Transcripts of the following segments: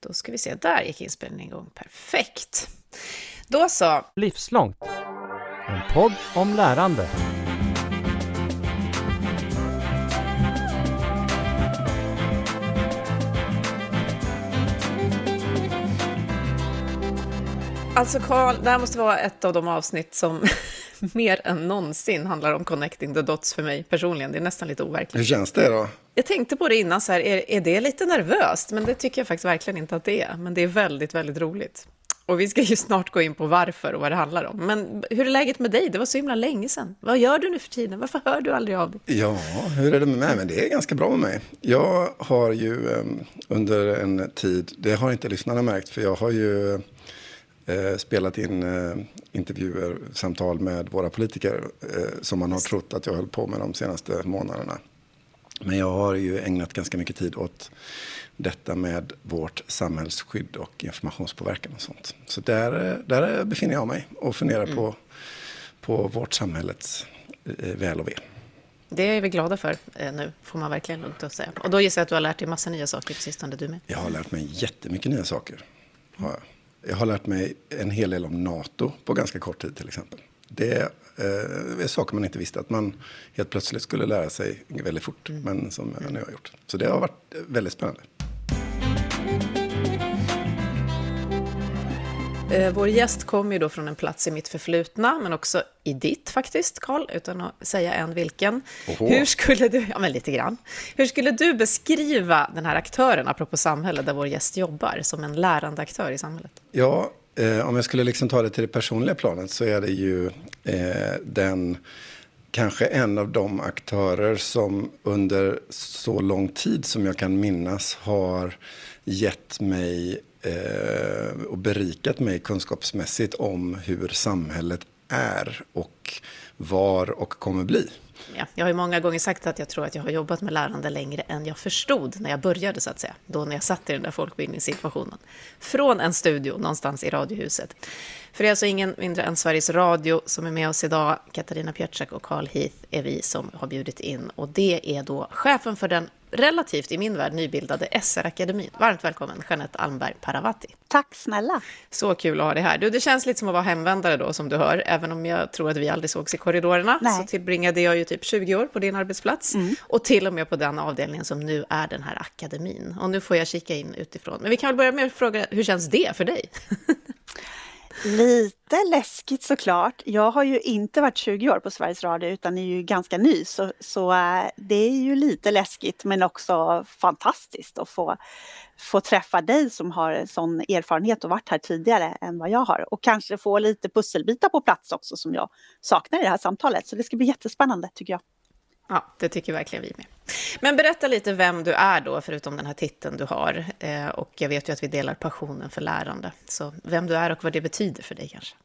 Då ska vi se, där gick inspelningen igång. Perfekt. Då så. Livslångt. En podd om lärande. Alltså Karl, det här måste vara ett av de avsnitt som mer än någonsin handlar om connecting the dots för mig personligen. Det är nästan lite overkligt. Hur känns det då? Jag tänkte på det innan, så här, är, är det lite nervöst? Men det tycker jag faktiskt verkligen inte att det är. Men det är väldigt, väldigt roligt. Och vi ska ju snart gå in på varför och vad det handlar om. Men hur är läget med dig? Det var så himla länge sedan. Vad gör du nu för tiden? Varför hör du aldrig av dig? Ja, hur är det med mig? Men det är ganska bra med mig. Jag har ju eh, under en tid, det har inte lyssnarna märkt, för jag har ju eh, spelat in eh, intervjuer, samtal med våra politiker eh, som man har trott att jag höll på med de senaste månaderna. Men jag har ju ägnat ganska mycket tid åt detta med vårt samhällsskydd och informationspåverkan och sånt. Så där, där befinner jag mig och funderar mm. på, på vårt samhällets eh, väl och ve. Det är vi glada för eh, nu, får man verkligen lugnt att säga. Och då gissar jag att du har lärt dig massa nya saker på sistone, du med? Jag har lärt mig jättemycket nya saker. Jag har lärt mig en hel del om NATO på ganska kort tid till exempel. Det eh, är saker man inte visste att man helt plötsligt skulle lära sig väldigt fort, mm. men som jag nu har gjort. Så det har varit väldigt spännande. Eh, vår gäst kommer ju då från en plats i mitt förflutna, men också i ditt faktiskt, Karl, utan att säga än vilken. Oho. Hur skulle du, ja men lite grann, hur skulle du beskriva den här aktören, apropå samhälle, där vår gäst jobbar, som en lärande aktör i samhället? Ja, eh, om jag skulle liksom ta det till det personliga planet så är det ju eh, den kanske en av de aktörer som under så lång tid som jag kan minnas har gett mig eh, och berikat mig kunskapsmässigt om hur samhället är och var och kommer bli. Ja, jag har ju många gånger sagt att jag tror att jag har jobbat med lärande längre än jag förstod när jag började, så att säga. Då när jag satt i den där folkbildningssituationen. Från en studio någonstans i Radiohuset. För det är alltså ingen mindre än Sveriges Radio som är med oss idag. Katarina Pietschak och Carl Heath är vi som har bjudit in. Och det är då chefen för den relativt, i min värld, nybildade SR-akademin. Varmt välkommen, Jeanette Almberg Paravati. Tack snälla. Så kul att ha dig här. Du, det känns lite som att vara hemvändare då, som du hör. Även om jag tror att vi aldrig sågs i korridorerna, Nej. så tillbringade jag ju typ 20 år på din arbetsplats. Mm. Och till och med på den avdelningen som nu är den här akademin. Och nu får jag kika in utifrån. Men vi kan väl börja med att fråga, hur känns det för dig? Lite läskigt såklart. Jag har ju inte varit 20 år på Sveriges Radio utan är ju ganska ny så, så eh, det är ju lite läskigt men också fantastiskt att få, få träffa dig som har sån erfarenhet och varit här tidigare än vad jag har och kanske få lite pusselbitar på plats också som jag saknar i det här samtalet. Så det ska bli jättespännande tycker jag. Ja, det tycker verkligen vi med. Men berätta lite vem du är då, förutom den här titeln du har. Eh, och jag vet ju att vi delar passionen för lärande. Så vem du är och vad det betyder för dig kanske?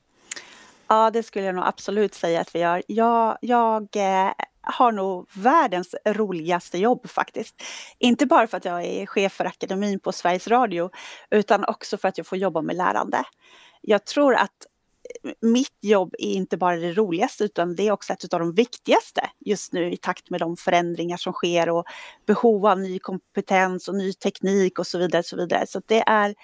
Ja, det skulle jag nog absolut säga att vi gör. Jag, jag eh, har nog världens roligaste jobb faktiskt. Inte bara för att jag är chef för akademin på Sveriges Radio, utan också för att jag får jobba med lärande. Jag tror att mitt jobb är inte bara det roligaste utan det är också ett av de viktigaste just nu i takt med de förändringar som sker och behov av ny kompetens och ny teknik och så vidare. Så, vidare. så det är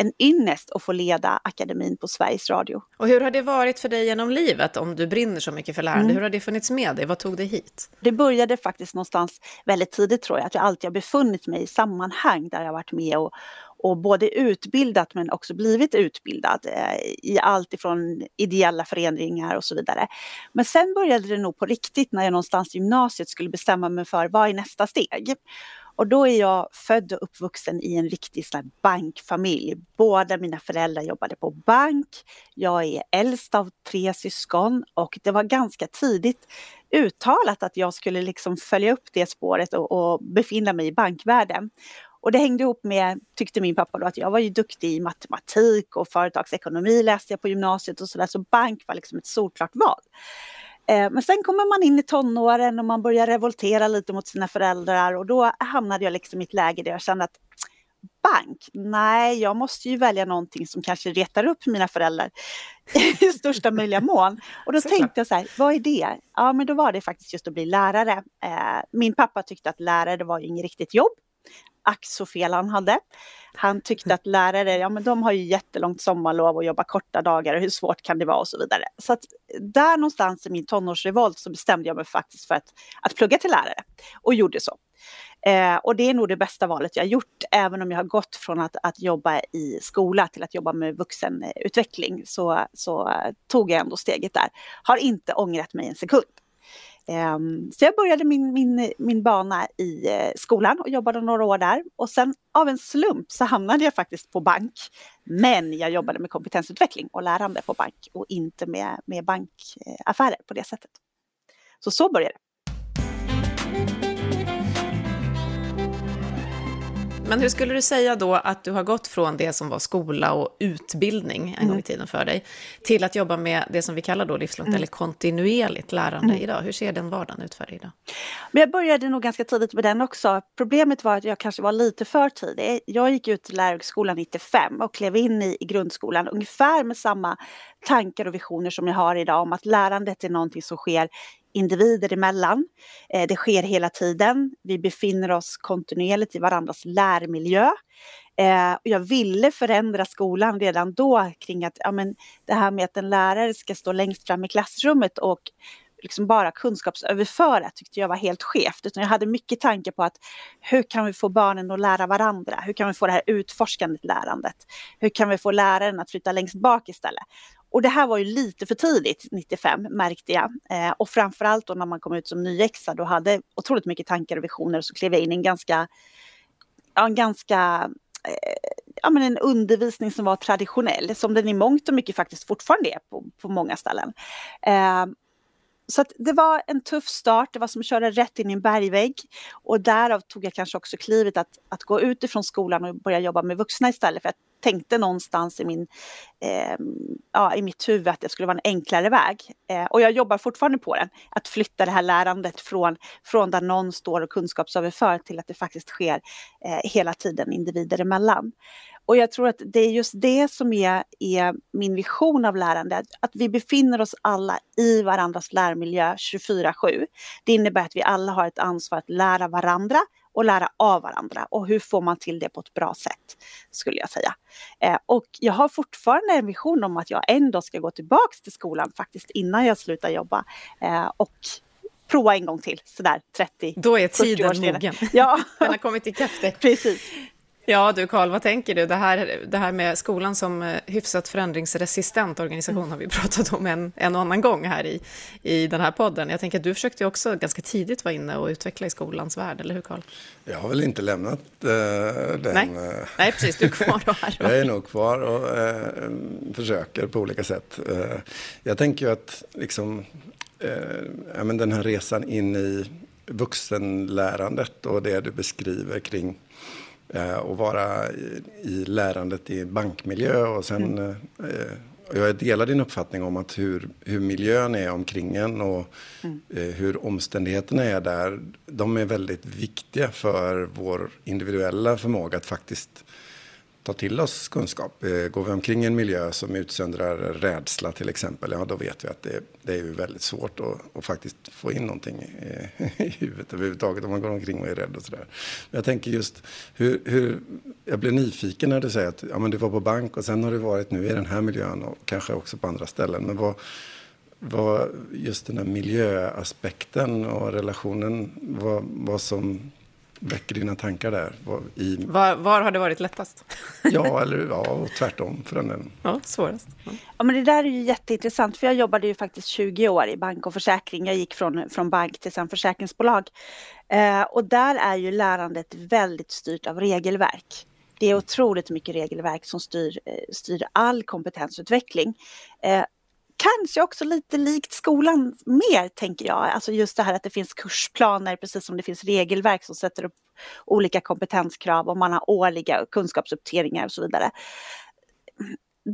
en ynnest att få leda akademin på Sveriges Radio. Och hur har det varit för dig genom livet om du brinner så mycket för lärande? Mm. Hur har det funnits med dig? Vad tog dig hit? Det började faktiskt någonstans väldigt tidigt tror jag, att jag alltid har befunnit mig i sammanhang där jag varit med och, och både utbildat men också blivit utbildad eh, i allt ifrån ideella föreningar och så vidare. Men sen började det nog på riktigt när jag någonstans i gymnasiet skulle bestämma mig för vad är nästa steg? Och då är jag född och uppvuxen i en riktig sån bankfamilj. Båda mina föräldrar jobbade på bank. Jag är äldst av tre syskon och det var ganska tidigt uttalat att jag skulle liksom följa upp det spåret och, och befinna mig i bankvärlden. Och det hängde ihop med, tyckte min pappa då, att jag var ju duktig i matematik och företagsekonomi läste jag på gymnasiet och sådär, så bank var liksom ett solklart val. Eh, men sen kommer man in i tonåren och man börjar revoltera lite mot sina föräldrar och då hamnade jag liksom i ett läge där jag kände att bank, nej, jag måste ju välja någonting som kanske retar upp mina föräldrar i största möjliga mån. Och då tänkte jag så här, vad är det? Ja, men då var det faktiskt just att bli lärare. Eh, min pappa tyckte att lärare var ju inget riktigt jobb ack så fel han hade. Han tyckte att lärare, ja men de har ju jättelångt sommarlov och jobbar korta dagar och hur svårt kan det vara och så vidare. Så att där någonstans i min tonårsrevolt så bestämde jag mig faktiskt för att, att plugga till lärare och gjorde så. Eh, och det är nog det bästa valet jag gjort, även om jag har gått från att, att jobba i skola till att jobba med vuxenutveckling så, så tog jag ändå steget där. Har inte ångrat mig en sekund. Ehm, så jag började min, min, min bana i eh, skolan och jobbade några år där. Och sen av en slump så hamnade jag faktiskt på bank. Men jag jobbade med kompetensutveckling och lärande på bank och inte med, med bankaffärer på det sättet. Så så började det. Men hur skulle du säga då att du har gått från det som var skola och utbildning en mm. gång i tiden för dig, till att jobba med det som vi kallar då livslångt mm. eller kontinuerligt lärande mm. idag? Hur ser den vardagen ut för dig idag? Men jag började nog ganska tidigt med den också. Problemet var att jag kanske var lite för tidig. Jag gick ut lärarhögskolan 95 och klev in i, i grundskolan ungefär med samma tankar och visioner som jag har idag om att lärandet är någonting som sker individer emellan. Eh, det sker hela tiden. Vi befinner oss kontinuerligt i varandras lärmiljö. Eh, jag ville förändra skolan redan då kring att ja, men det här med att en lärare ska stå längst fram i klassrummet och liksom bara kunskapsöverföra tyckte jag var helt skevt. Utan jag hade mycket tanke på att hur kan vi få barnen att lära varandra? Hur kan vi få det här utforskandet lärandet? Hur kan vi få läraren att flytta längst bak istället? Och det här var ju lite för tidigt, 95, märkte jag. Eh, och framförallt då när man kom ut som nyexad och hade otroligt mycket tankar och visioner så klev jag in i en ganska, ja, en ganska eh, ja, men en undervisning som var traditionell, som den i mångt och mycket faktiskt fortfarande är på, på många ställen. Eh, så det var en tuff start, det var som att köra rätt in i en bergvägg. Och därav tog jag kanske också klivet att, att gå ut ifrån skolan och börja jobba med vuxna istället. För jag tänkte någonstans i, min, eh, ja, i mitt huvud att det skulle vara en enklare väg. Eh, och jag jobbar fortfarande på den. Att flytta det här lärandet från, från där någon står och kunskapsöverför till att det faktiskt sker eh, hela tiden individer emellan. Och jag tror att det är just det som är, är min vision av lärande, att vi befinner oss alla i varandras lärmiljö 24-7. Det innebär att vi alla har ett ansvar att lära varandra och lära av varandra. Och hur får man till det på ett bra sätt, skulle jag säga. Eh, och jag har fortfarande en vision om att jag ändå ska gå tillbaks till skolan faktiskt innan jag slutar jobba. Eh, och prova en gång till, sådär 30 Då är tiden mogen. Ja. Den har kommit ikapp dig. Precis. Ja du Karl, vad tänker du? Det här, det här med skolan som eh, hyfsat förändringsresistent organisation mm. har vi pratat om en, en och annan gång här i, i den här podden. Jag tänker att du försökte också ganska tidigt vara inne och utveckla i skolans värld, eller hur Karl? Jag har väl inte lämnat uh, den. Nej. Uh, Nej, precis, du är kvar då här. jag är nog kvar och uh, försöker på olika sätt. jag tänker ju att liksom, ja, men den här resan in i vuxenlärandet och det du beskriver kring Eh, och vara i, i lärandet i bankmiljö och sen mm. eh, jag delar din uppfattning om att hur, hur miljön är omkring en och mm. eh, hur omständigheterna är där. De är väldigt viktiga för vår individuella förmåga att faktiskt ta till oss kunskap. Eh, går vi omkring i en miljö som utsöndrar rädsla till exempel, ja då vet vi att det, det är väldigt svårt att, att, faktiskt få in någonting i, eh, i huvudet överhuvudtaget om man går omkring och är rädd och sådär. Men jag tänker just hur, hur, jag blir nyfiken när du säger att ja, men du var på bank och sen har du varit nu i den här miljön och kanske också på andra ställen. Men vad, vad just den här miljöaspekten och relationen, vad, vad som väcker dina tankar där? I... Var, var, har det varit lättast? ja, eller ja, och tvärtom för den delen. Ja, svårast. Ja. ja. men det där är ju jätteintressant, för jag jobbade ju faktiskt 20 år i bank och försäkring. Jag gick från, från bank till sen försäkringsbolag. Eh, och där är ju lärandet väldigt styrt av regelverk. Det är otroligt mycket regelverk som styr, eh, styr all kompetensutveckling. Eh, kanske också lite likt skolan mer, tänker jag. Alltså just det här att det finns kursplaner, precis som det finns regelverk som sätter upp olika kompetenskrav och man har årliga kunskapsuppdateringar och så vidare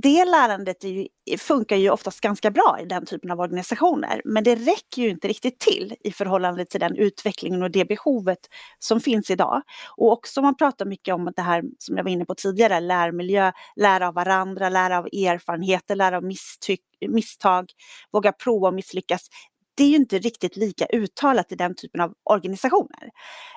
det lärandet ju, funkar ju oftast ganska bra i den typen av organisationer. Men det räcker ju inte riktigt till i förhållande till den utvecklingen och det behovet som finns idag. Och också man pratar mycket om det här som jag var inne på tidigare, lärmiljö, lära av varandra, lära av erfarenheter, lära av misstag, våga prova och misslyckas. det är ju inte riktigt lika uttalat i den typen av organisationer.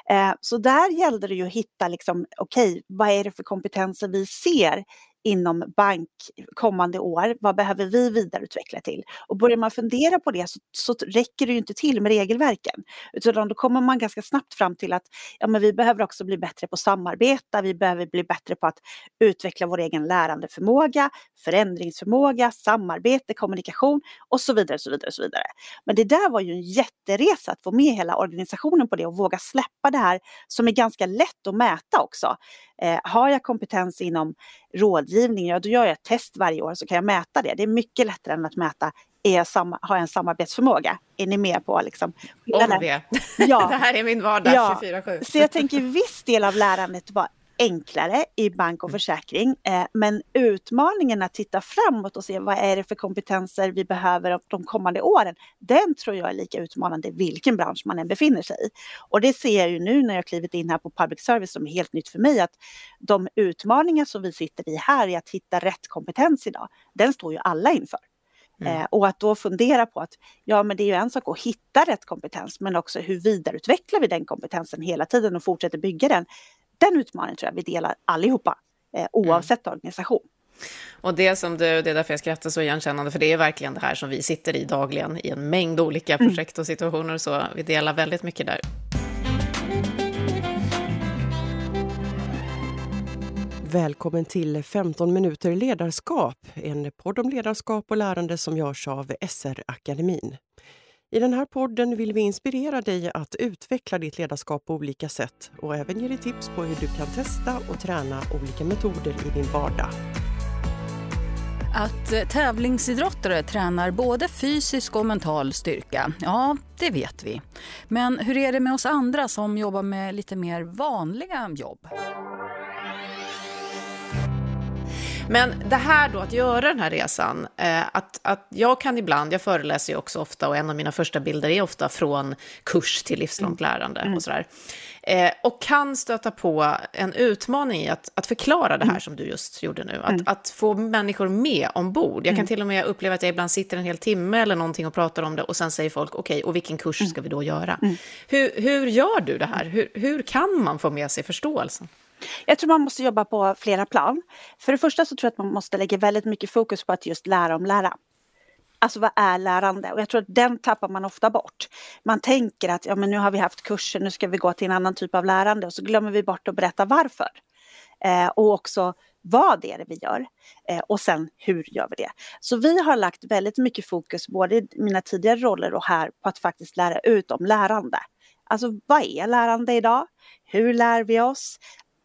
Eh, så där gällde det ju att hitta, liksom, okej, okay, vad är det för kompetenser vi ser inom bank kommande år. Vad behöver vi vidareutveckla till? Och börjar man fundera på det så, så räcker det ju inte till med regelverken. Utan då kommer man ganska snabbt fram till att ja, men vi behöver också bli bättre på att samarbeta. Vi behöver bli bättre på att utveckla vår egen lärandeförmåga, förändringsförmåga, samarbete, kommunikation och så vidare. Så vidare, så vidare. Men det där var ju en jätteresa att få med hela organisationen på det och våga släppa det här som är ganska lätt att mäta också. Eh, har jag kompetens inom rådgivning, ja då gör jag ett test varje år så kan jag mäta det. Det är mycket lättare än att mäta är jag samma, har jag en samarbetsförmåga? Är ni med på liksom? Om det. Ja. det här är min vardag ja. 24-7. Så jag tänker viss del av lärandet var enklare i bank och mm. försäkring. Eh, men utmaningen att titta framåt och se vad är det för kompetenser vi behöver de kommande åren. Den tror jag är lika utmanande vilken bransch man än befinner sig i. Och det ser jag ju nu när jag klivit in här på public service som är helt nytt för mig att de utmaningar som vi sitter i här är att hitta rätt kompetens idag. Den står ju alla inför. Mm. Eh, och att då fundera på att ja, men det är ju en sak att hitta rätt kompetens, men också hur vidareutvecklar vi den kompetensen hela tiden och fortsätter bygga den den utmaningen tror jag vi delar allihopa, eh, oavsett mm. organisation. Och det som du, det är därför jag skrattar så igenkännande, för det är verkligen det här som vi sitter i dagligen i en mängd olika mm. projekt och situationer, så vi delar väldigt mycket där. Välkommen till 15 minuter ledarskap, en podd om ledarskap och lärande som görs av SR-akademin. I den här podden vill vi inspirera dig att utveckla ditt ledarskap på olika sätt och även ge dig tips på hur du kan testa och träna olika metoder i din vardag. Att eh, tävlingsidrottare tränar både fysisk och mental styrka, ja, det vet vi. Men hur är det med oss andra som jobbar med lite mer vanliga jobb? Men det här då, att göra den här resan, eh, att, att jag kan ibland, jag föreläser ju också ofta och en av mina första bilder är ofta från kurs till livslångt mm. lärande mm. och sådär. Eh, och kan stöta på en utmaning i att, att förklara det här mm. som du just gjorde nu. Att, mm. att få människor med ombord. Jag kan mm. till och med uppleva att jag ibland sitter en hel timme eller någonting och pratar om det och sen säger folk, okej, okay, och vilken kurs mm. ska vi då göra? Hur, hur gör du det här? Hur, hur kan man få med sig förståelsen? Jag tror man måste jobba på flera plan. För det första så tror jag att man måste lägga väldigt mycket fokus på att just lära om lära. Alltså vad är lärande? Och jag tror att den tappar man ofta bort. Man tänker att ja, men nu har vi haft kurser, nu ska vi gå till en annan typ av lärande och så glömmer vi bort att berätta varför. Eh, och också vad det är det vi gör eh, och sen hur gör vi det. Så vi har lagt väldigt mycket fokus, både i mina tidigare roller och här, på att faktiskt lära ut om lärande. Alltså vad är lärande idag? Hur lär vi oss?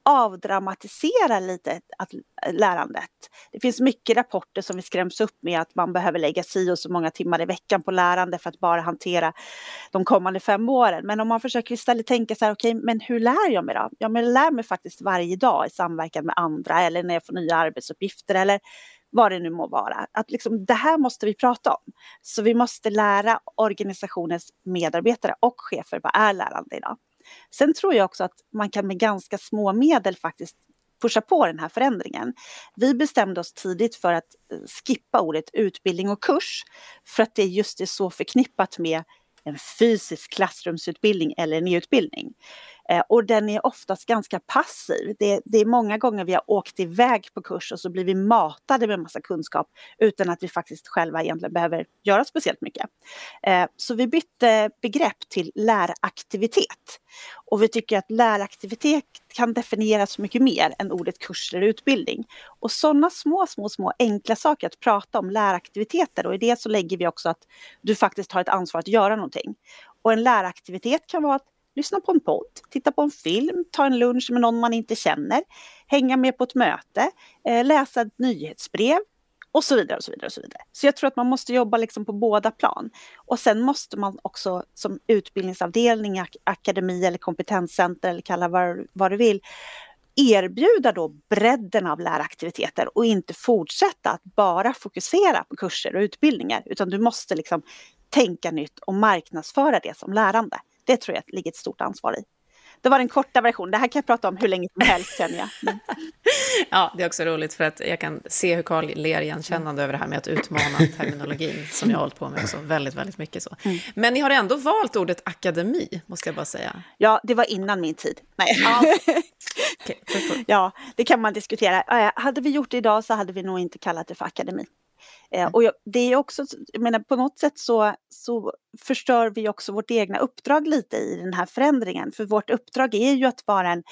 Avdramatisera lite att, lärandet. Det finns mycket rapporter som vi skräms upp med att man behöver lägga si och så många timmar i veckan på lärande för att bara hantera de kommande fem åren. Men om man försöker istället tänka så här, okej, okay, men hur lär jag mig då? Ja, men jag lär mig faktiskt varje dag i samverkan med andra eller när jag får nya arbetsuppgifter eller vad det nu må vara. Att liksom, det här måste vi prata om. Så vi måste lära organisationens medarbetare och chefer vad är lärande idag. Sen tror jag också att man kan med ganska små medel faktiskt pusha på den här förändringen. Vi bestämde oss tidigt för att eh, skippa ordet utbildning och kurs för att det just är så förknippat med en fysisk klassrumsutbildning eller en e-utbildning. Eh, och den är oftast ganska passiv. Det, det, är många gånger vi har åkt iväg på kurs och så blir vi matade med massa kunskap utan att vi faktiskt själva egentligen behöver göra speciellt mycket. Eh, så vi bytte begrepp till läraktivitet. Och vi tycker att läraktivitet kan definieras mycket mer än ordet kurs eller utbildning. Och sådana små, små, små enkla saker att prata om läraktiviteter och i det så lägger vi också att du faktiskt har ett ansvar att göra någonting. Och en läraktivitet kan vara att lyssna på en podd, titta på en film, ta en lunch med någon man inte känner, hänga med på ett möte, eh, läsa ett nyhetsbrev och så vidare. och Så vidare och så vidare. Så jag tror att man måste jobba liksom på båda plan. Och sen måste man också som utbildningsavdelning, akademi eller kompetenscenter eller kalla vad, vad du vill, erbjuda då bredden av läraktiviteter och inte fortsätta att bara fokusera på kurser och utbildningar, utan du måste liksom tänka nytt och marknadsföra det som lärande. Det tror jag ligger ett stort ansvar i. det var den korta versionen. Det här kan jag prata om hur länge som helst känner jag. Men... Ja, det är också roligt för att jag kan se hur Carl ler igenkännande över det här med att utmana terminologin som jag har hållit på med också väldigt, väldigt mycket så. Mm. Men ni har ändå valt ordet akademi, måste jag bara säga. Ja, det var innan min tid. Nej. Ja. okay, ja, det kan man diskutera. Hade vi gjort det idag så hade vi nog inte kallat det för akademi. Eh, mm. Och jag, det är också, jag menar, på något sätt så, så förstör vi också vårt egna uppdrag lite i den här förändringen. För vårt uppdrag är ju att vara en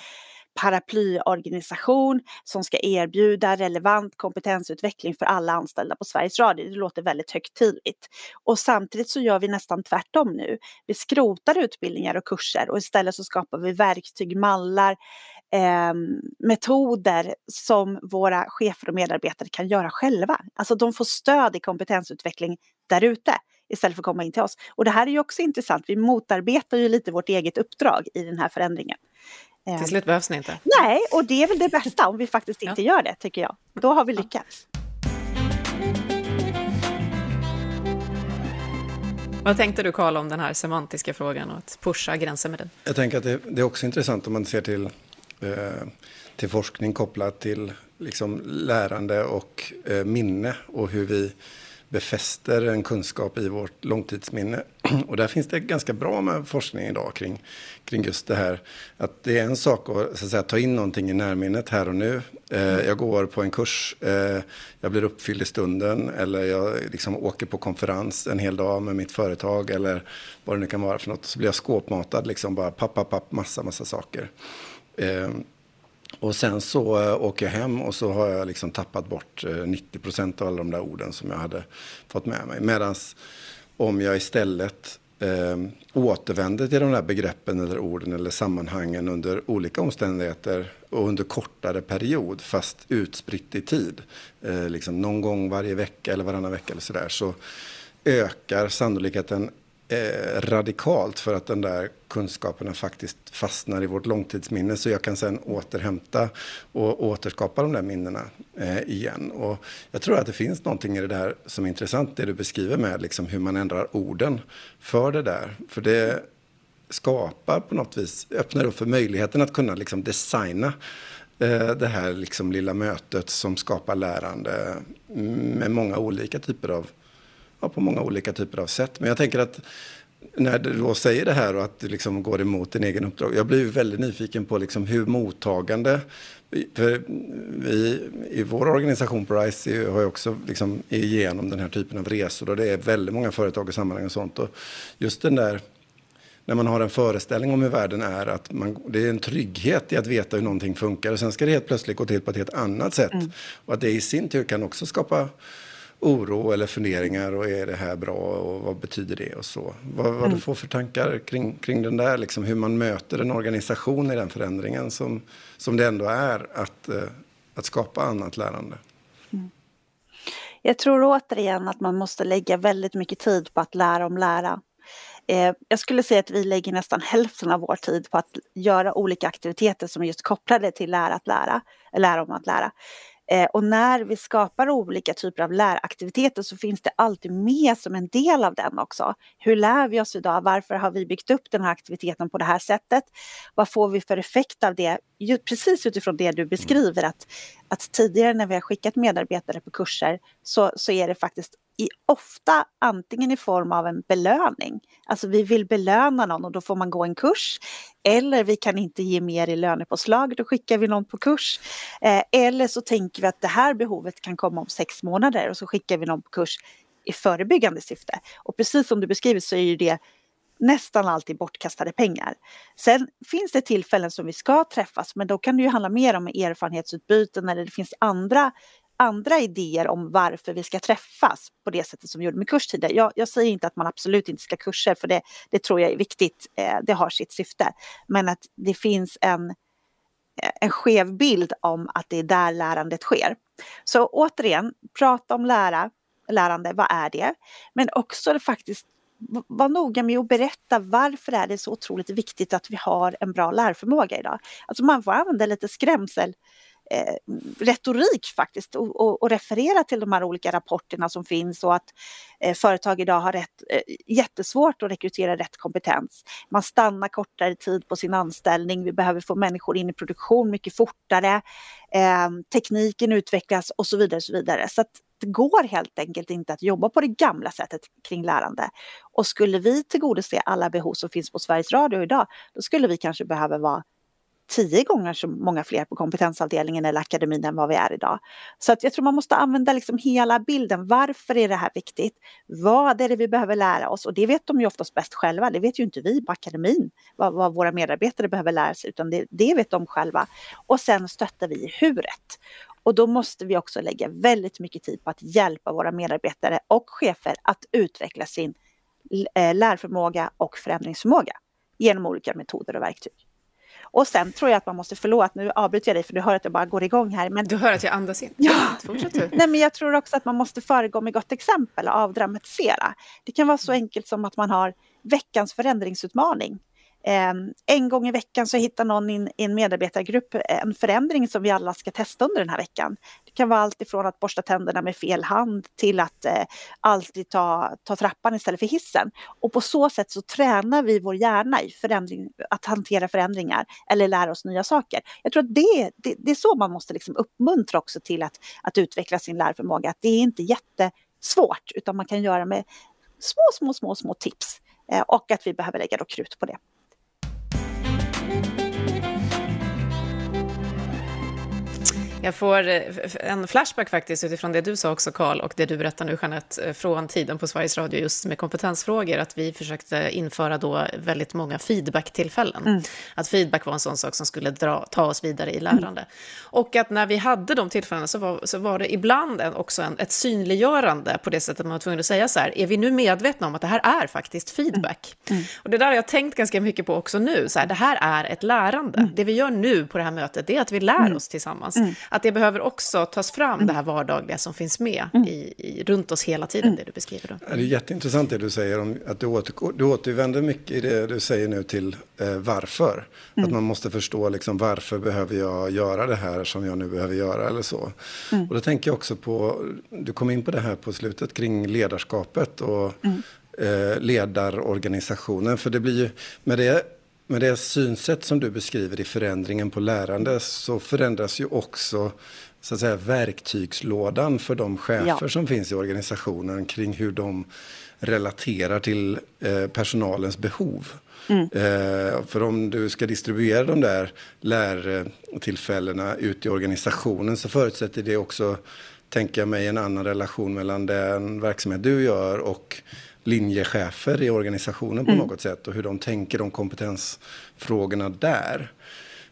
paraplyorganisation som ska erbjuda relevant kompetensutveckling för alla anställda på Sveriges Radio. Det låter väldigt högtidligt. Och samtidigt så gör vi nästan tvärtom nu. Vi skrotar utbildningar och kurser och istället så skapar vi verktyg, mallar, eh, metoder som våra chefer och medarbetare kan göra själva. Alltså de får stöd i kompetensutveckling där ute istället för att komma in till oss. Och det här är ju också intressant. Vi motarbetar ju lite vårt eget uppdrag i den här förändringen. Till slut behövs ni inte. Nej, och det är väl det bästa om vi faktiskt inte ja. gör det, tycker jag. Då har vi lyckats. Vad tänkte du Karl om den här semantiska frågan och att pusha gränser med den? Jag tänker att det, det är också intressant om man ser till, Eh, till forskning kopplat till liksom lärande och eh, minne och hur vi befäster en kunskap i vårt långtidsminne. Och där finns det ganska bra med forskning idag kring, kring just det här. Att det är en sak att, så att säga, ta in någonting i närminnet här och nu. Eh, jag går på en kurs, eh, jag blir uppfylld i stunden eller jag liksom åker på konferens en hel dag med mitt företag eller vad det nu kan vara för något. Så blir jag skåpmatad, liksom bara papp, papp, papp, massa, massa saker. Eh, och sen så eh, åker jag hem och så har jag liksom tappat bort eh, 90 procent av alla de där orden som jag hade fått med mig. Medan om jag istället eh, återvänder till de där begreppen eller orden eller sammanhangen under olika omständigheter och under kortare period fast utspritt i tid. Eh, liksom någon gång varje vecka eller varannan vecka eller sådär så ökar sannolikheten eh, radikalt för att den där kunskaperna faktiskt fastnar i vårt långtidsminne så jag kan sen återhämta och återskapa de där minnena eh, igen. Och jag tror att det finns någonting i det där som är intressant, det du beskriver med liksom hur man ändrar orden för det där. För det skapar på något vis, öppnar upp för möjligheten att kunna liksom designa eh, det här liksom lilla mötet som skapar lärande mm, med många olika typer av ja, på många olika typer av sätt. Men jag tänker att när du då säger det här och att du liksom går emot din egen uppdrag. Jag blir väldigt nyfiken på liksom hur mottagande för vi i vår organisation på RISE har ju också liksom igenom den här typen av resor och det är väldigt många företag och sammanhang och sånt. Och just den där när man har en föreställning om hur världen är, att man, det är en trygghet i att veta hur någonting funkar och sen ska det helt plötsligt gå till på ett helt annat sätt. Mm. Och att det i sin tur kan också skapa oro eller funderingar och är det här bra och vad betyder det och så. Vad, vad mm. du får för tankar kring, kring den där, liksom hur man möter en organisation i den förändringen som, som det ändå är att, eh, att skapa annat lärande. Mm. Jag tror återigen att man måste lägga väldigt mycket tid på att lära om lära. Eh, jag skulle säga att vi lägger nästan hälften av vår tid på att göra olika aktiviteter som är just kopplade till lära att lära, lära om att lära. Eh, och när vi skapar olika typer av läraktiviteter så finns det alltid med som en del av den också. Hur lär vi oss idag? Varför har vi byggt upp den här aktiviteten på det här sättet? Vad får vi för effekt av det? Precis utifrån det du beskriver att, att tidigare när vi har skickat medarbetare på kurser så, så är det faktiskt i, ofta antingen i form av en belöning. Alltså vi vill belöna någon och då får man gå en kurs. Eller vi kan inte ge mer i lönepåslag, då skickar vi någon på kurs. Eh, eller så tänker vi att det här behovet kan komma om sex månader och så skickar vi någon på kurs i förebyggande syfte. Och precis som du beskriver så är ju det nästan alltid bortkastade pengar. Sen finns det tillfällen som vi ska träffas men då kan det ju handla mer om erfarenhetsutbyten eller det finns andra andra idéer om varför vi ska träffas på det sättet som vi gjorde med kurstider. Jag, jag säger inte att man absolut inte ska kurser för det, det tror jag är viktigt. Eh, det har sitt syfte. Men att det finns en, eh, en skev bild om att det är där lärandet sker. Så återigen, prata om lära, lärande, vad är det? Men också faktiskt var noga med att berätta varför är det så otroligt viktigt att vi har en bra lärförmåga idag. Alltså man får använda lite skrämsel eh, retorik faktiskt och, och, och, referera till de här olika rapporterna som finns och att eh, företag idag har rätt, eh, jättesvårt att rekrytera rätt kompetens. Man stannar kortare tid på sin anställning, vi behöver få människor in i produktion mycket fortare, eh, tekniken utvecklas och så vidare. Och så vidare. Så att går helt enkelt inte att jobba på det gamla sättet kring lärande. Och skulle vi tillgodose alla behov som finns på Sveriges Radio idag, då skulle vi kanske behöva vara tio gånger så många fler på kompetensavdelningen eller akademin än vad vi är idag. Så att jag tror man måste använda liksom hela bilden. Varför är det här viktigt? Vad är det vi behöver lära oss? Och det vet de ju oftast bäst själva. Det vet ju inte vi på akademin vad, vad våra medarbetare behöver lära sig, utan det, det vet de själva. Och sen stöttar vi i huret. Och då måste vi också lägga väldigt mycket tid på att hjälpa våra medarbetare och chefer att utveckla sin eh, lärförmåga och förändringsförmåga genom olika metoder och verktyg. Och sen tror jag att man måste, förlåt nu avbryter jag dig för du hör att jag bara går igång här. Men... Du hör att jag andas in. Ja. Nej, men jag tror också att man måste föregå med gott exempel och avdramatisera. Det kan vara så enkelt som att man har veckans förändringsutmaning. Ehm, en gång i veckan så hittar någon i en medarbetargrupp eh, en förändring som vi alla ska testa under den här veckan. Det kan vara allt ifrån att borsta tänderna med fel hand till att eh, alltid ta, ta trappan istället för hissen. Och på så sätt så tränar vi vår hjärna i förändring, att hantera förändringar eller lära oss nya saker. Jag tror att det, det, det är så man måste liksom uppmuntra också till att, att utveckla sin lärförmåga. Att det är inte jättesvårt utan man kan göra med små, små, små, små tips. Eh, och att vi behöver lägga då krut på det. Jag får eh, en flashback faktiskt utifrån det du sa också, Karl, och det du berättar nu, Jeanette, eh, från tiden på Sveriges Radio just med kompetensfrågor, att vi försökte införa då väldigt många feedbacktillfällen. Mm. Att feedback var en sån sak som skulle dra, ta oss vidare i lärande. Mm. Och att när vi hade de tillfällena så var, så var det ibland en, också en, ett synliggörande på det sättet man var tvungen att säga så här, är vi nu medvetna om att det här är faktiskt feedback? Mm. mm. Och det där har jag tänkt ganska mycket på också nu, så här, det här är ett lärande. Mm. Det vi gör nu på det här mötet, det är att vi lär mm. oss tillsammans att det behöver också tas fram, mm. det här vardagliga som finns med mm. i, i, runt oss hela tiden, mm. det du beskriver. Då. Det är jätteintressant det du säger om att du, åter, du återvänder mycket i det du säger nu till eh, varför. Mm. Att man måste förstå liksom, varför behöver jag göra det här som jag nu behöver göra eller så. Mm. Och då tänker jag också på, du kom in på det här på slutet kring ledarskapet och mm. eh, ledarorganisationen. För det blir ju, med det med det synsätt som du beskriver i förändringen på lärande så förändras ju också så att säga, verktygslådan för de chefer ja. som finns i organisationen kring hur de relaterar till eh, personalens behov. Mm. Eh, för om du ska distribuera de där lärtillfällena ut i organisationen så förutsätter det också, tänker jag mig, en annan relation mellan den verksamhet du gör och linjechefer i organisationen på mm. något sätt och hur de tänker om kompetensfrågorna där.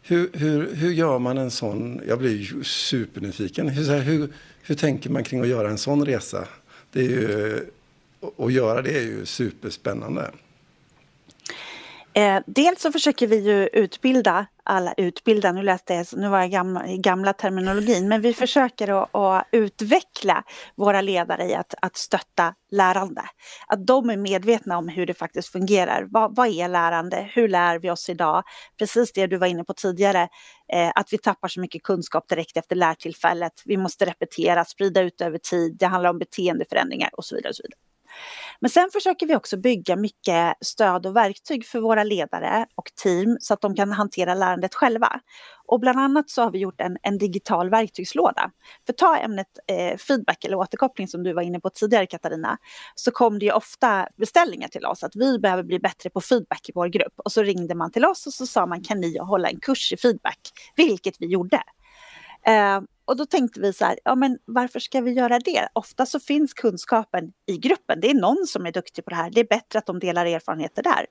Hur, hur, hur gör man en sån, jag blir ju supernyfiken, hur, hur, hur tänker man kring att göra en sån resa? Det är ju, att göra det är ju superspännande. Eh, dels så försöker vi ju utbilda alla utbilda, nu läste jag, nu var jag gamla, i gamla terminologin, men vi försöker att, att, utveckla våra ledare i att, att stötta lärande. Att de är medvetna om hur det faktiskt fungerar. Vad, vad är lärande? Hur lär vi oss idag? Precis det du var inne på tidigare, eh, att vi tappar så mycket kunskap direkt efter lärtillfället. Vi måste repetera, sprida ut över tid. Det handlar om beteendeförändringar och så vidare. Och så vidare. Men sen försöker vi också bygga mycket stöd och verktyg för våra ledare och team så att de kan hantera lärandet själva. Och bland annat så har vi gjort en, en digital verktygslåda. För ta ämnet eh, feedback eller återkoppling som du var inne på tidigare Katarina, så kom det ju ofta beställningar till oss att vi behöver bli bättre på feedback i vår grupp. Och så ringde man till oss och så sa man kan ni hålla en kurs i feedback, vilket vi gjorde. Eh, och då tänkte vi så här, ja men varför ska vi göra det? Ofta så finns kunskapen i gruppen. Det är någon som är duktig på det här. Det är bättre att de delar erfarenheter där.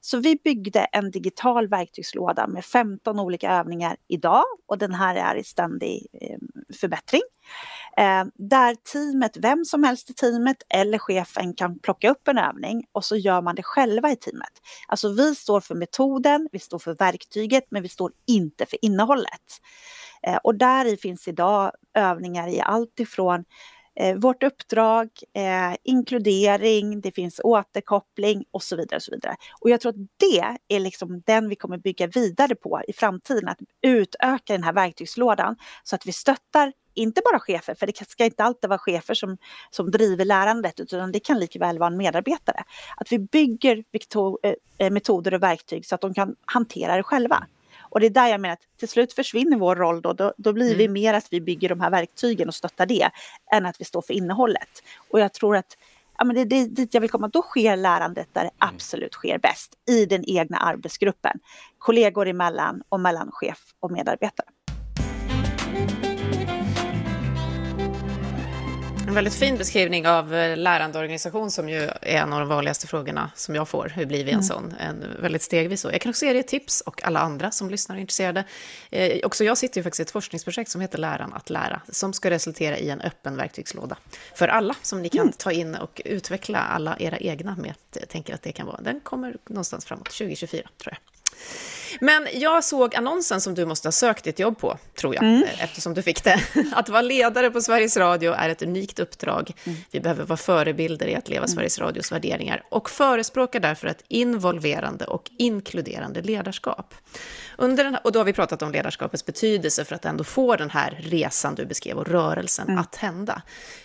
Så vi byggde en digital verktygslåda med 15 olika övningar idag och den här är i ständig ehm, förbättring. Ehm, där teamet, vem som helst i teamet eller chefen kan plocka upp en övning och så gör man det själva i teamet. Alltså vi står för metoden, vi står för verktyget men vi står inte för innehållet. Eh, och där i finns idag övningar i allt ifrån eh, vårt uppdrag, eh, inkludering, det finns återkoppling och så vidare. Och, så vidare. och jag tror att det är liksom den vi kommer bygga vidare på i framtiden, att utöka den här verktygslådan så att vi stöttar inte bara chefer, för det ska inte alltid vara chefer som, som driver lärandet, utan det kan lika väl vara en medarbetare. Att vi bygger eh, eh, metoder och verktyg så att de kan hantera det själva. Och det är där jag menar att till slut försvinner vår roll då. Då, då blir mm. vi mer att vi bygger de här verktygen och stöttar det än att vi står för innehållet. Och jag tror att ja, men det är dit jag vill komma. Då sker lärandet där det mm. absolut sker bäst. I den egna arbetsgruppen. Kollegor emellan och mellan chef och medarbetare. En väldigt fin beskrivning av eh, lärandeorganisation som ju är en av de vanligaste frågorna som jag får. Hur blir vi en mm. sån? En väldigt stegvis så. Jag kan också ge dig tips och alla andra som lyssnar och är intresserade. Eh, också jag sitter ju faktiskt i ett forskningsprojekt som heter Läran att lära, som ska resultera i en öppen verktygslåda för alla som ni kan mm. ta in och utveckla alla era egna med. Jag tänker att det kan vara. Den kommer någonstans framåt 2024 tror jag. Men jag såg annonsen som du måste ha sökt ditt jobb på, tror jag, mm. eftersom du fick det. Att vara ledare på Sveriges Radio är ett unikt uppdrag. Mm. Vi behöver vara förebilder i att leva mm. Sveriges Radios värderingar och förespråkar därför ett involverande och inkluderande ledarskap. Under den här, och då har vi pratat om ledarskapets betydelse för att ändå få den här resan du beskrev och rörelsen mm. att hända.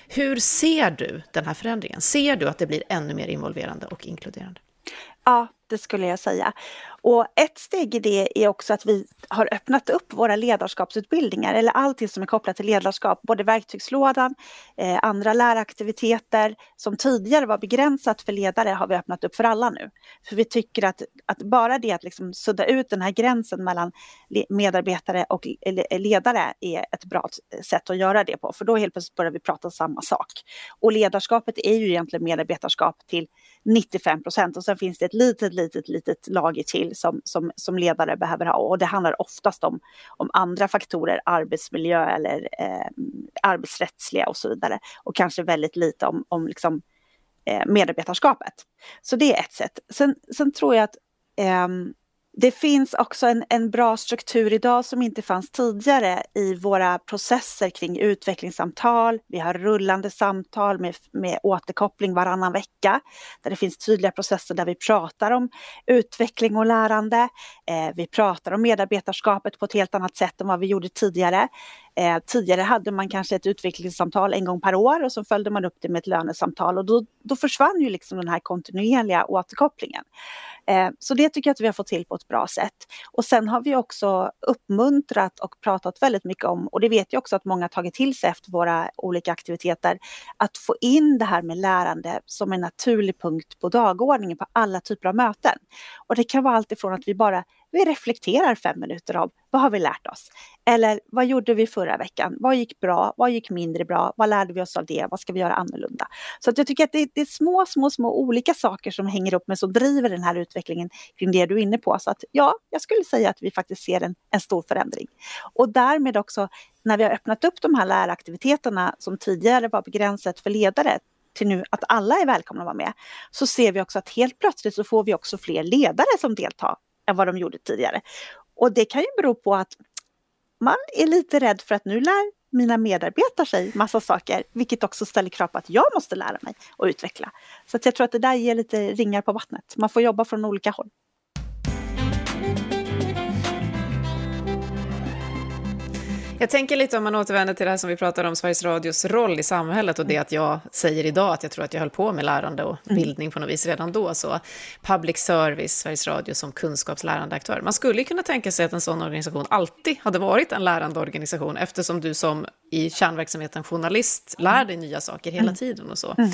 Hur ser du den här förändringen? Ser du att det blir ännu mer involverande och inkluderande? Ja, det skulle jag säga. Och ett steg i det är också att vi har öppnat upp våra ledarskapsutbildningar eller allting som är kopplat till ledarskap, både verktygslådan, eh, andra läraktiviteter som tidigare var begränsat för ledare har vi öppnat upp för alla nu. För vi tycker att, att bara det att liksom sudda ut den här gränsen mellan medarbetare och ledare är ett bra sätt att göra det på, för då helt plötsligt börjar vi prata samma sak. Och ledarskapet är ju egentligen medarbetarskap till 95 procent och sen finns det ett litet, litet, litet lager till som, som, som ledare behöver ha och det handlar oftast om, om andra faktorer, arbetsmiljö eller eh, arbetsrättsliga och så vidare och kanske väldigt lite om, om liksom, eh, medarbetarskapet. Så det är ett sätt. Sen, sen tror jag att eh, det finns också en, en bra struktur idag som inte fanns tidigare i våra processer kring utvecklingssamtal. Vi har rullande samtal med, med återkoppling varannan vecka där det finns tydliga processer där vi pratar om utveckling och lärande. Eh, vi pratar om medarbetarskapet på ett helt annat sätt än vad vi gjorde tidigare. Eh, tidigare hade man kanske ett utvecklingssamtal en gång per år och så följde man upp det med ett lönesamtal och då, då försvann ju liksom den här kontinuerliga återkopplingen. Eh, så det tycker jag att vi har fått till på ett bra sätt. Och sen har vi också uppmuntrat och pratat väldigt mycket om, och det vet jag också att många tagit till sig efter våra olika aktiviteter, att få in det här med lärande som en naturlig punkt på dagordningen på alla typer av möten. Och det kan vara allt ifrån att vi bara vi reflekterar fem minuter om, vad har vi lärt oss? Eller vad gjorde vi förra veckan? Vad gick bra? Vad gick mindre bra? Vad lärde vi oss av det? Vad ska vi göra annorlunda? Så att jag tycker att det, det är små, små, små olika saker som hänger upp med som driver den här utvecklingen kring det du är inne på. Så att ja, jag skulle säga att vi faktiskt ser en, en stor förändring. Och därmed också när vi har öppnat upp de här läraktiviteterna som tidigare var begränsat för ledare till nu att alla är välkomna att vara med, så ser vi också att helt plötsligt så får vi också fler ledare som deltar än vad de gjorde tidigare. Och det kan ju bero på att man är lite rädd för att nu lär mina medarbetare sig massa saker, vilket också ställer krav på att jag måste lära mig och utveckla. Så jag tror att det där ger lite ringar på vattnet. Man får jobba från olika håll. Jag tänker lite om man återvänder till det här som vi pratade om, Sveriges Radios roll i samhället och det att jag säger idag att jag tror att jag höll på med lärande och mm. bildning på något vis redan då. Så public service, Sveriges Radio som kunskapslärande aktör. Man skulle kunna tänka sig att en sån organisation alltid hade varit en lärande organisation eftersom du som i kärnverksamheten journalist lär dig nya saker hela mm. tiden och så. Mm.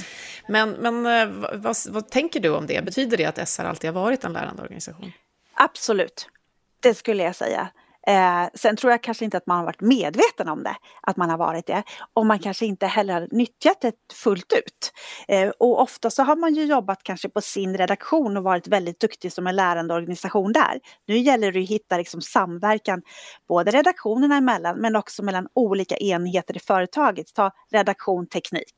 Men, men eh, vad, vad tänker du om det? Betyder det att SR alltid har varit en lärande organisation? Absolut, det skulle jag säga. Eh, sen tror jag kanske inte att man har varit medveten om det, att man har varit det. Och man kanske inte heller har nyttjat det fullt ut. Eh, och ofta så har man ju jobbat kanske på sin redaktion och varit väldigt duktig som en lärande organisation där. Nu gäller det att hitta liksom samverkan, både redaktionerna emellan men också mellan olika enheter i företaget. Ta redaktion, teknik.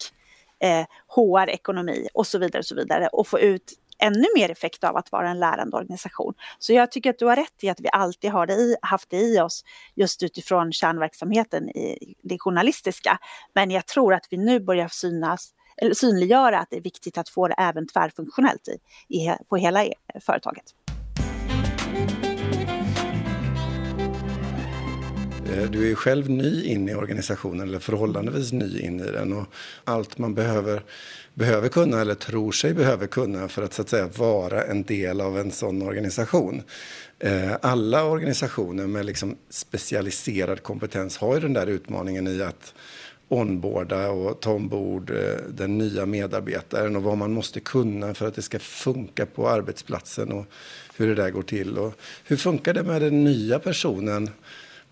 Eh, HR, ekonomi och så vidare och så vidare och få ut ännu mer effekt av att vara en lärande organisation. Så jag tycker att du har rätt i att vi alltid har det i, haft det i oss just utifrån kärnverksamheten i det journalistiska. Men jag tror att vi nu börjar synas eller synliggöra att det är viktigt att få det även tvärfunktionellt i, i, på hela eh, företaget. Eh, du är ju själv ny in i organisationen, eller förhållandevis ny in i den. Och allt man behöver, behöver kunna, eller tror sig behöver kunna för att, så att säga, vara en del av en sån organisation. Eh, alla organisationer med liksom specialiserad kompetens har ju den där utmaningen i att onboarda och ta ombord eh, den nya medarbetaren och vad man måste kunna för att det ska funka på arbetsplatsen och hur det där går till. Och hur funkar det med den nya personen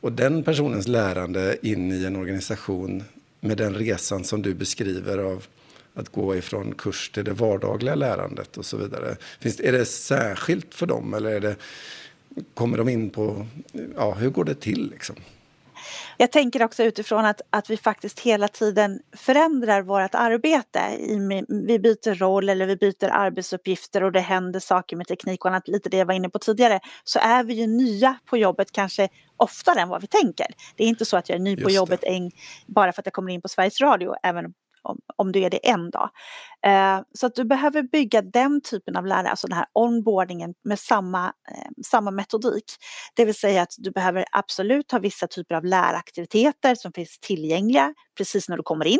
och den personens lärande in i en organisation med den resan som du beskriver av att gå ifrån kurs till det vardagliga lärandet och så vidare. Finns, är det särskilt för dem eller är det, kommer de in på, ja hur går det till liksom? Jag tänker också utifrån att, att vi faktiskt hela tiden förändrar vårt arbete. I, vi byter roll eller vi byter arbetsuppgifter och det händer saker med teknik och annat, lite det jag var inne på tidigare. Så är vi ju nya på jobbet kanske oftare än vad vi tänker. Det är inte så att jag är ny Just på jobbet en, bara för att jag kommer in på Sveriges Radio, även om, om du är det en dag. Eh, så att du behöver bygga den typen av lärare, alltså den här onboardingen med samma, eh, samma metodik. Det vill säga att du behöver absolut ha vissa typer av läraktiviteter som finns tillgängliga precis när du kommer in.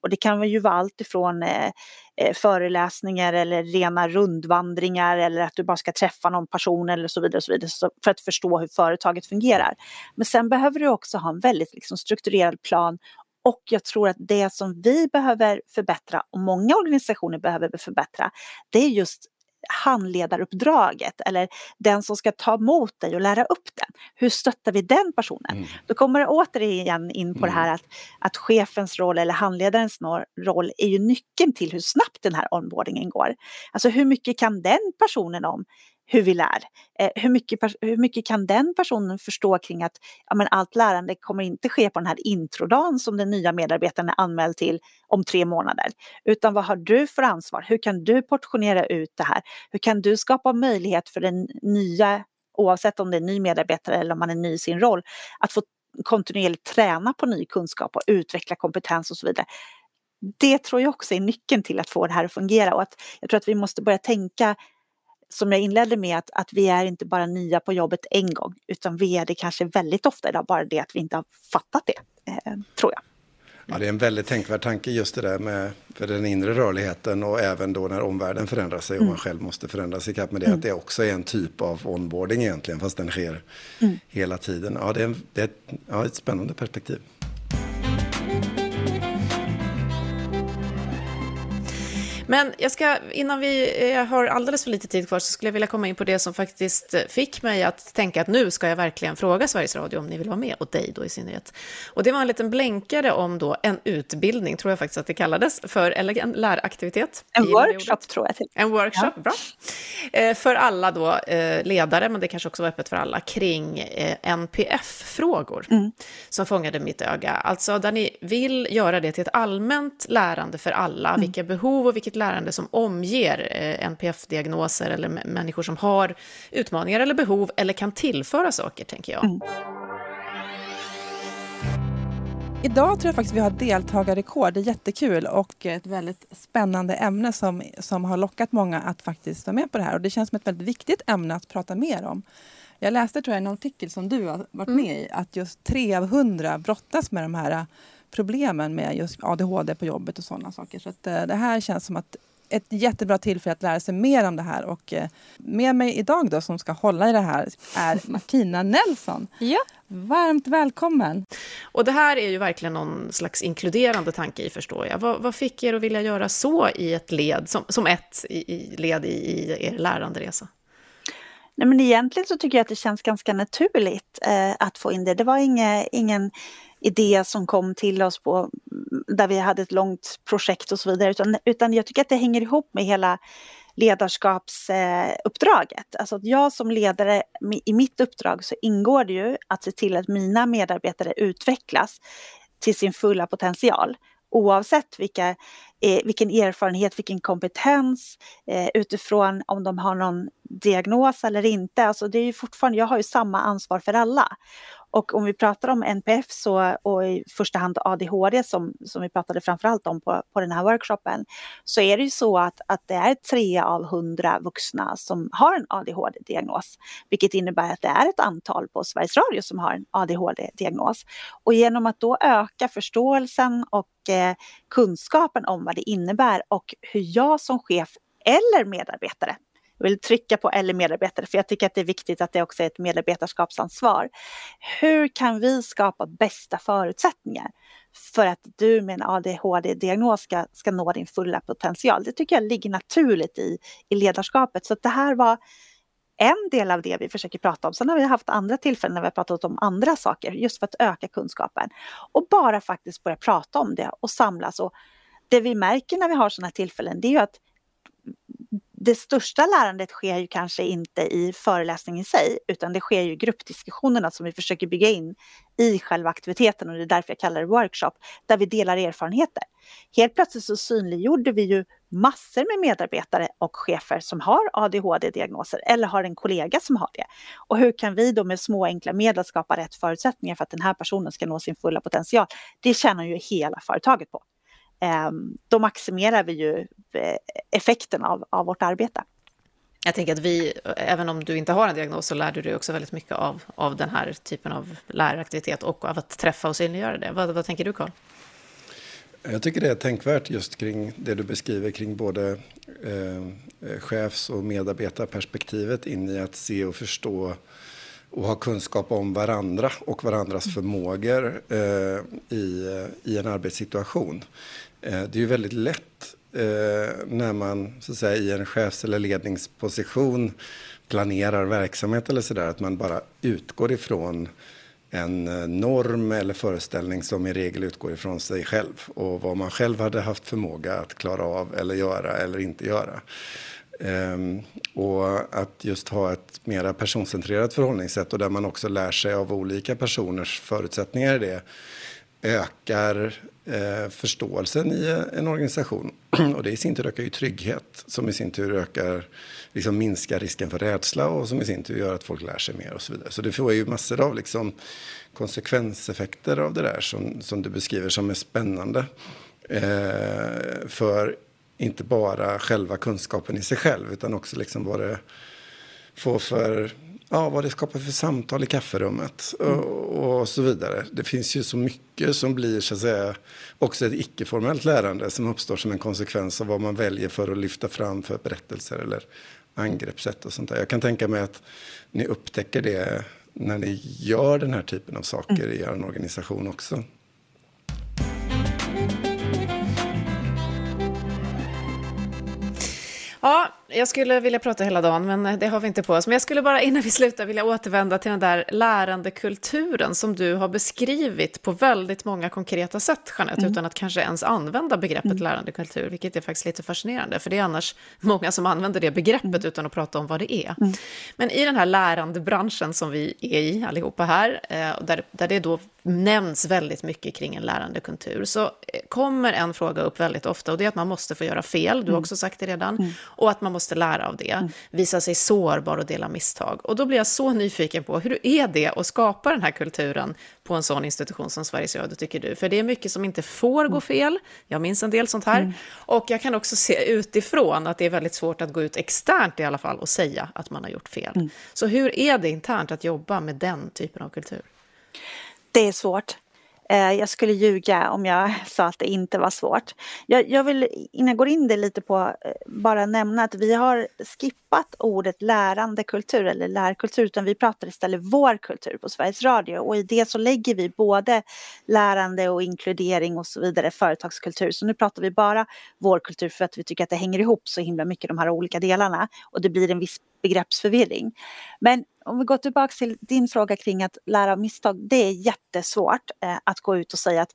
Och det kan ju vara allt ifrån eh, eh föreläsningar eller rena rundvandringar eller att du bara ska träffa någon person eller så vidare, och så vidare för att förstå hur företaget fungerar. Men sen behöver du också ha en väldigt liksom, strukturerad plan och jag tror att det som vi behöver förbättra och många organisationer behöver förbättra, det är just handledaruppdraget eller den som ska ta emot dig och lära upp den. Hur stöttar vi den personen? Mm. Då kommer det återigen in på mm. det här att, att chefens roll eller handledarens roll är ju nyckeln till hur snabbt den här onboardingen går. Alltså hur mycket kan den personen om hur vi lär. Eh, hur, mycket, hur mycket kan den personen förstå kring att ja, men allt lärande kommer inte ske på den här introdagen som den nya medarbetaren är anmäld till om tre månader. Utan vad har du för ansvar? Hur kan du portionera ut det här? Hur kan du skapa möjlighet för den nya, oavsett om det är ny medarbetare eller om man är ny i sin roll, att få kontinuerligt träna på ny kunskap och utveckla kompetens och så vidare det tror jag också är nyckeln till att få det här att fungera och att jag tror att vi måste börja tänka som jag inledde med, att, att vi är inte bara nya på jobbet en gång, utan vi är det kanske väldigt ofta idag, bara det att vi inte har fattat det, eh, tror jag. Ja, det är en väldigt tänkvärd tanke just det där med för den inre rörligheten och även då när omvärlden förändrar sig och mm. man själv måste förändras ikapp med det. Mm. Att det också är en typ av onboarding egentligen, fast den sker mm. hela tiden. Ja, det är, det är ja, ett spännande perspektiv. Men jag ska, innan vi har alldeles för lite tid kvar, så skulle jag vilja komma in på det som faktiskt fick mig att tänka att nu ska jag verkligen fråga Sveriges Radio om ni vill vara med, och dig då i synnerhet. Och det var en liten blänkare om då en utbildning, tror jag faktiskt att det kallades, för, eller en läraktivitet. En workshop tror jag. Till. En workshop, ja. bra. Eh, för alla då eh, ledare, men det kanske också var öppet för alla, kring eh, NPF-frågor mm. som fångade mitt öga. Alltså där ni vill göra det till ett allmänt lärande för alla, mm. vilka behov och vilket lärande som omger eh, NPF-diagnoser eller människor som har utmaningar eller behov eller kan tillföra saker, tänker jag. Mm. Idag tror jag faktiskt vi har deltagarrekord. Det är jättekul och ett väldigt spännande ämne som, som har lockat många att faktiskt vara med på det här. Och det känns som ett väldigt viktigt ämne att prata mer om. Jag läste tror jag, en artikel som du har varit mm. med i att just tre av hundra brottas med de här problemen med just ADHD på jobbet och sådana saker. Så att, eh, det här känns som att ett jättebra tillfälle att lära sig mer om det här. Och eh, med mig idag då som ska hålla i det här är Martina Nelson. Ja. Varmt välkommen! Och det här är ju verkligen någon slags inkluderande tanke i, förstår jag. Vad, vad fick er att vilja göra så i ett led, som, som ett i, i led i, i er läranderesa? Nej, men egentligen så tycker jag att det känns ganska naturligt eh, att få in det. Det var inge, ingen idé som kom till oss på, mm, där vi hade ett långt projekt och så vidare, utan, utan jag tycker att det hänger ihop med hela ledarskapsuppdraget. Alltså att jag som ledare, i mitt uppdrag så ingår det ju att se till att mina medarbetare utvecklas till sin fulla potential oavsett vilka, eh, vilken erfarenhet, vilken kompetens eh, utifrån om de har någon diagnos eller inte. Alltså det är ju fortfarande, jag har ju samma ansvar för alla. Och om vi pratar om NPF så, och i första hand ADHD som, som vi pratade framförallt om på, på den här workshopen, så är det ju så att, att det är tre av hundra vuxna som har en ADHD-diagnos, vilket innebär att det är ett antal på Sveriges Radio som har en ADHD-diagnos. Och genom att då öka förståelsen och Eh, kunskapen om vad det innebär och hur jag som chef eller medarbetare jag vill trycka på eller medarbetare, för jag tycker att det är viktigt att det också är ett medarbetarskapsansvar. Hur kan vi skapa bästa förutsättningar för att du med en ADHD-diagnos ska, ska nå din fulla potential? Det tycker jag ligger naturligt i, i ledarskapet. Så det här var en del av det vi försöker prata om. Sen har vi haft andra tillfällen när vi har pratat om andra saker, just för att öka kunskapen. Och bara faktiskt börja prata om det och samlas. Och det vi märker när vi har sådana här tillfällen, det är ju att det största lärandet sker ju kanske inte i föreläsningen i sig, utan det sker ju i gruppdiskussionerna som vi försöker bygga in i själva aktiviteten och det är därför jag kallar det workshop, där vi delar erfarenheter. Helt plötsligt så synliggjorde vi ju massor med medarbetare och chefer som har ADHD-diagnoser eller har en kollega som har det. Och hur kan vi då med små enkla medel skapa rätt förutsättningar för att den här personen ska nå sin fulla potential? Det tjänar ju hela företaget på. Ehm, då maximerar vi ju eh, effekten av, av vårt arbete. Jag tänker att vi, även om du inte har en diagnos, så lär du dig också väldigt mycket av, av den här typen av läraktivitet och av att träffa och synliggöra det. Vad, vad tänker du, Karl? Jag tycker det är tänkvärt just kring det du beskriver kring både eh, chefs och medarbetarperspektivet in i att se och förstå och ha kunskap om varandra och varandras förmågor eh, i, i en arbetssituation. Eh, det är ju väldigt lätt eh, när man så att säga, i en chefs eller ledningsposition planerar verksamhet eller sådär, att man bara utgår ifrån en eh, norm eller föreställning som i regel utgår ifrån sig själv och vad man själv hade haft förmåga att klara av eller göra eller inte göra. Um, och att just ha ett mera personcentrerat förhållningssätt och där man också lär sig av olika personers förutsättningar i det ökar eh, förståelsen i en organisation. Och det i sin tur ökar ju trygghet som i sin tur ökar, liksom minskar risken för rädsla och som i sin tur gör att folk lär sig mer och så vidare. Så det får ju massor av liksom, konsekvenseffekter av det där som, som du beskriver som är spännande. Eh, för inte bara själva kunskapen i sig själv utan också liksom vad det får för ja, vad det skapar för samtal i kafferummet och, och, så vidare. Det finns ju så mycket som blir så att säga också ett icke-formellt lärande som uppstår som en konsekvens av vad man väljer för att lyfta fram för berättelser eller angreppssätt och sånt där. Jag kan tänka mig att ni upptäcker det när ni gör den här typen av saker mm. i er organisation också. Ja, jag skulle vilja prata hela dagen, men det har vi inte på oss. Men jag skulle bara innan vi slutar vilja återvända till den där lärandekulturen som du har beskrivit på väldigt många konkreta sätt, Jeanette, mm. utan att kanske ens använda begreppet mm. lärandekultur, vilket är faktiskt lite fascinerande, för det är annars många som använder det begreppet mm. utan att prata om vad det är. Mm. Men i den här lärandebranschen som vi är i allihopa här, eh, där, där det då nämns väldigt mycket kring en lärandekultur, så eh, kommer en fråga upp väldigt ofta, och det är att man måste få göra fel, du har mm. också sagt det redan, mm. och att man måste lära av det, mm. visa sig sårbar och dela misstag. Och då blir jag så nyfiken på, hur är det att skapa den här kulturen på en sån institution som Sveriges Radio, tycker du? För det är mycket som inte får gå mm. fel, jag minns en del sånt här. Mm. Och jag kan också se utifrån att det är väldigt svårt att gå ut externt i alla fall och säga att man har gjort fel. Mm. Så hur är det internt att jobba med den typen av kultur? Det är svårt. Eh, jag skulle ljuga om jag sa att det inte var svårt. Jag, jag vill innan jag går in det lite på eh, bara nämna att vi har skippat ordet lärande kultur eller lärkultur utan vi pratar istället vår kultur på Sveriges Radio och i det så lägger vi både lärande och inkludering och så vidare, företagskultur. Så nu pratar vi bara vår kultur för att vi tycker att det hänger ihop så himla mycket de här olika delarna och det blir en viss begreppsförvirring. Men om vi går tillbaka till din fråga kring att lära av misstag. Det är jättesvårt eh, att gå ut och säga att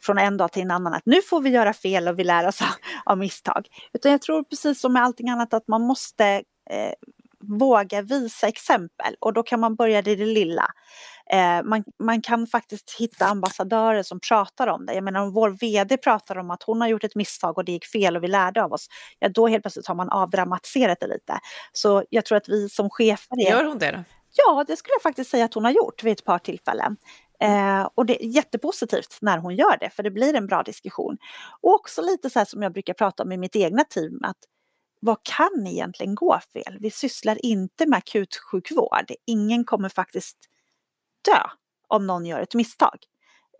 från en dag till en annan att nu får vi göra fel och vi lär oss av, av misstag. Utan jag tror precis som med allting annat att man måste eh, våga visa exempel och då kan man börja i det lilla. Eh, man, man kan faktiskt hitta ambassadörer som pratar om det. Jag menar om vår VD pratar om att hon har gjort ett misstag och det gick fel och vi lärde av oss. Ja då helt plötsligt har man avdramatiserat det lite. Så jag tror att vi som chefer... Är... Gör hon det då? Ja, det skulle jag faktiskt säga att hon har gjort vid ett par tillfällen. Eh, och det är jättepositivt när hon gör det, för det blir en bra diskussion. Och också lite så här som jag brukar prata om i mitt egna team, att vad kan egentligen gå fel? Vi sysslar inte med akutsjukvård. Ingen kommer faktiskt dö om någon gör ett misstag.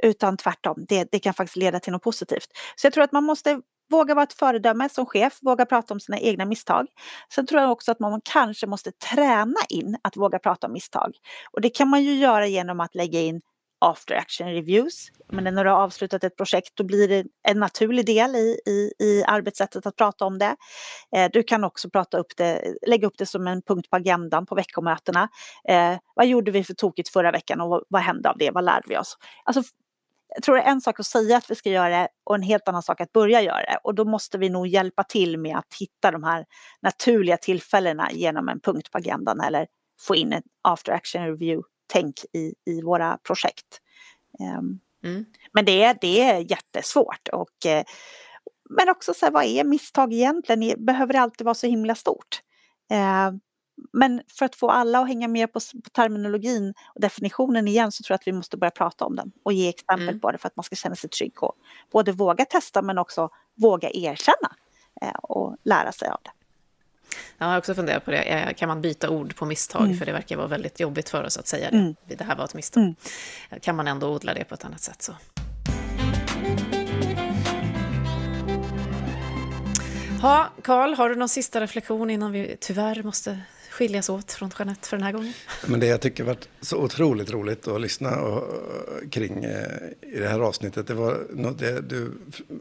Utan tvärtom, det, det kan faktiskt leda till något positivt. Så jag tror att man måste våga vara ett föredöme som chef, våga prata om sina egna misstag. Sen tror jag också att man kanske måste träna in att våga prata om misstag. Och det kan man ju göra genom att lägga in after action reviews. Men när du har avslutat ett projekt då blir det en naturlig del i, i, i arbetssättet att prata om det. Eh, du kan också prata upp det, lägga upp det som en punkt på agendan på veckomötena. Eh, vad gjorde vi för tokigt förra veckan och vad, vad hände av det? Vad lärde vi oss? Alltså, jag tror det är en sak att säga att vi ska göra det och en helt annan sak att börja göra det. Och då måste vi nog hjälpa till med att hitta de här naturliga tillfällena genom en punkt på agendan eller få in en after action review tänk i, i våra projekt. Um, mm. Men det är, det är jättesvårt. Och, uh, men också så här, vad är misstag egentligen? Behöver det alltid vara så himla stort? Uh, men för att få alla att hänga med på, på, terminologin och definitionen igen så tror jag att vi måste börja prata om den och ge exempel mm. på det för att man ska känna sig trygg och både våga testa men också våga erkänna eh, och lära sig av det. Jag har också funderat på det. Eh, kan man byta ord på misstag? Mm. För det verkar vara väldigt jobbigt för oss att säga det. Mm. Det här var ett misstag. Mm. Kan man ändå odla det på ett annat sätt så. Ja, Karl, har du någon sista reflektion innan vi tyvärr måste skiljas åt från Jeanette för den här gången? Men det jag tycker varit så otroligt roligt att lyssna och, kring eh, i det här avsnittet, det var något det du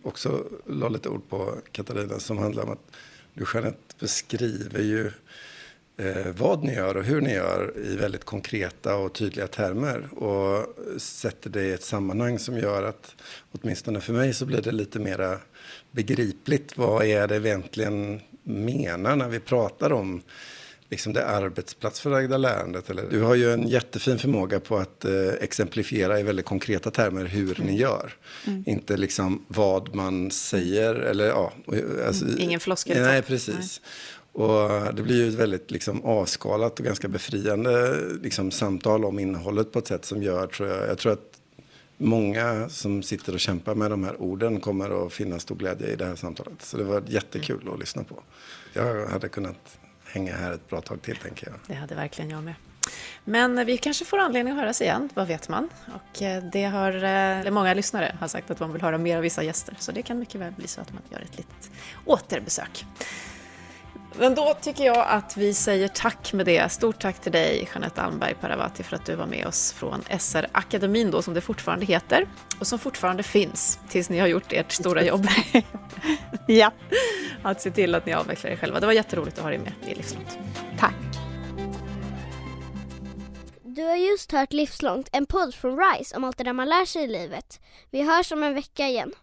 också la lite ord på, Katarina, som handlar om att du Jeanette beskriver ju eh, vad ni gör och hur ni gör i väldigt konkreta och tydliga termer och sätter det i ett sammanhang som gör att åtminstone för mig så blir det lite mera begripligt. Vad är det vi egentligen menar när vi pratar om liksom det arbetsplatsförlagda lärandet. Eller, du har ju en jättefin förmåga på att eh, exemplifiera i väldigt konkreta termer hur mm. ni gör. Mm. Inte liksom vad man säger eller ja. Alltså, mm. Ingen floskel. Nej, precis. Nej. Och det blir ju ett väldigt liksom, avskalat och ganska befriande liksom, samtal om innehållet på ett sätt som gör, tror jag, jag tror att många som sitter och kämpar med de här orden kommer att finna stor glädje i det här samtalet. Så det var jättekul mm. att lyssna på. Jag hade kunnat hänga här ett bra tag till, tänker jag. Det hade verkligen jag med. Men vi kanske får anledning att höras igen, vad vet man? Och eh, det har, eh, eller många lyssnare har sagt att de vill höra mer av vissa gäster, så det kan mycket väl bli så att man gör ett litet återbesök. Men då tycker jag att vi säger tack med det. Stort tack till dig, Jeanette Almberg Paravati, för att du var med oss från SR-akademin, då, som det fortfarande heter, och som fortfarande finns tills ni har gjort ert stora jobb. ja. Att se till att ni avvecklar er själva. Det var jätteroligt att ha dig med i Livslångt. Tack. Du har just hört Livslångt, en podd från RISE om allt det där man lär sig i livet. Vi hörs om en vecka igen.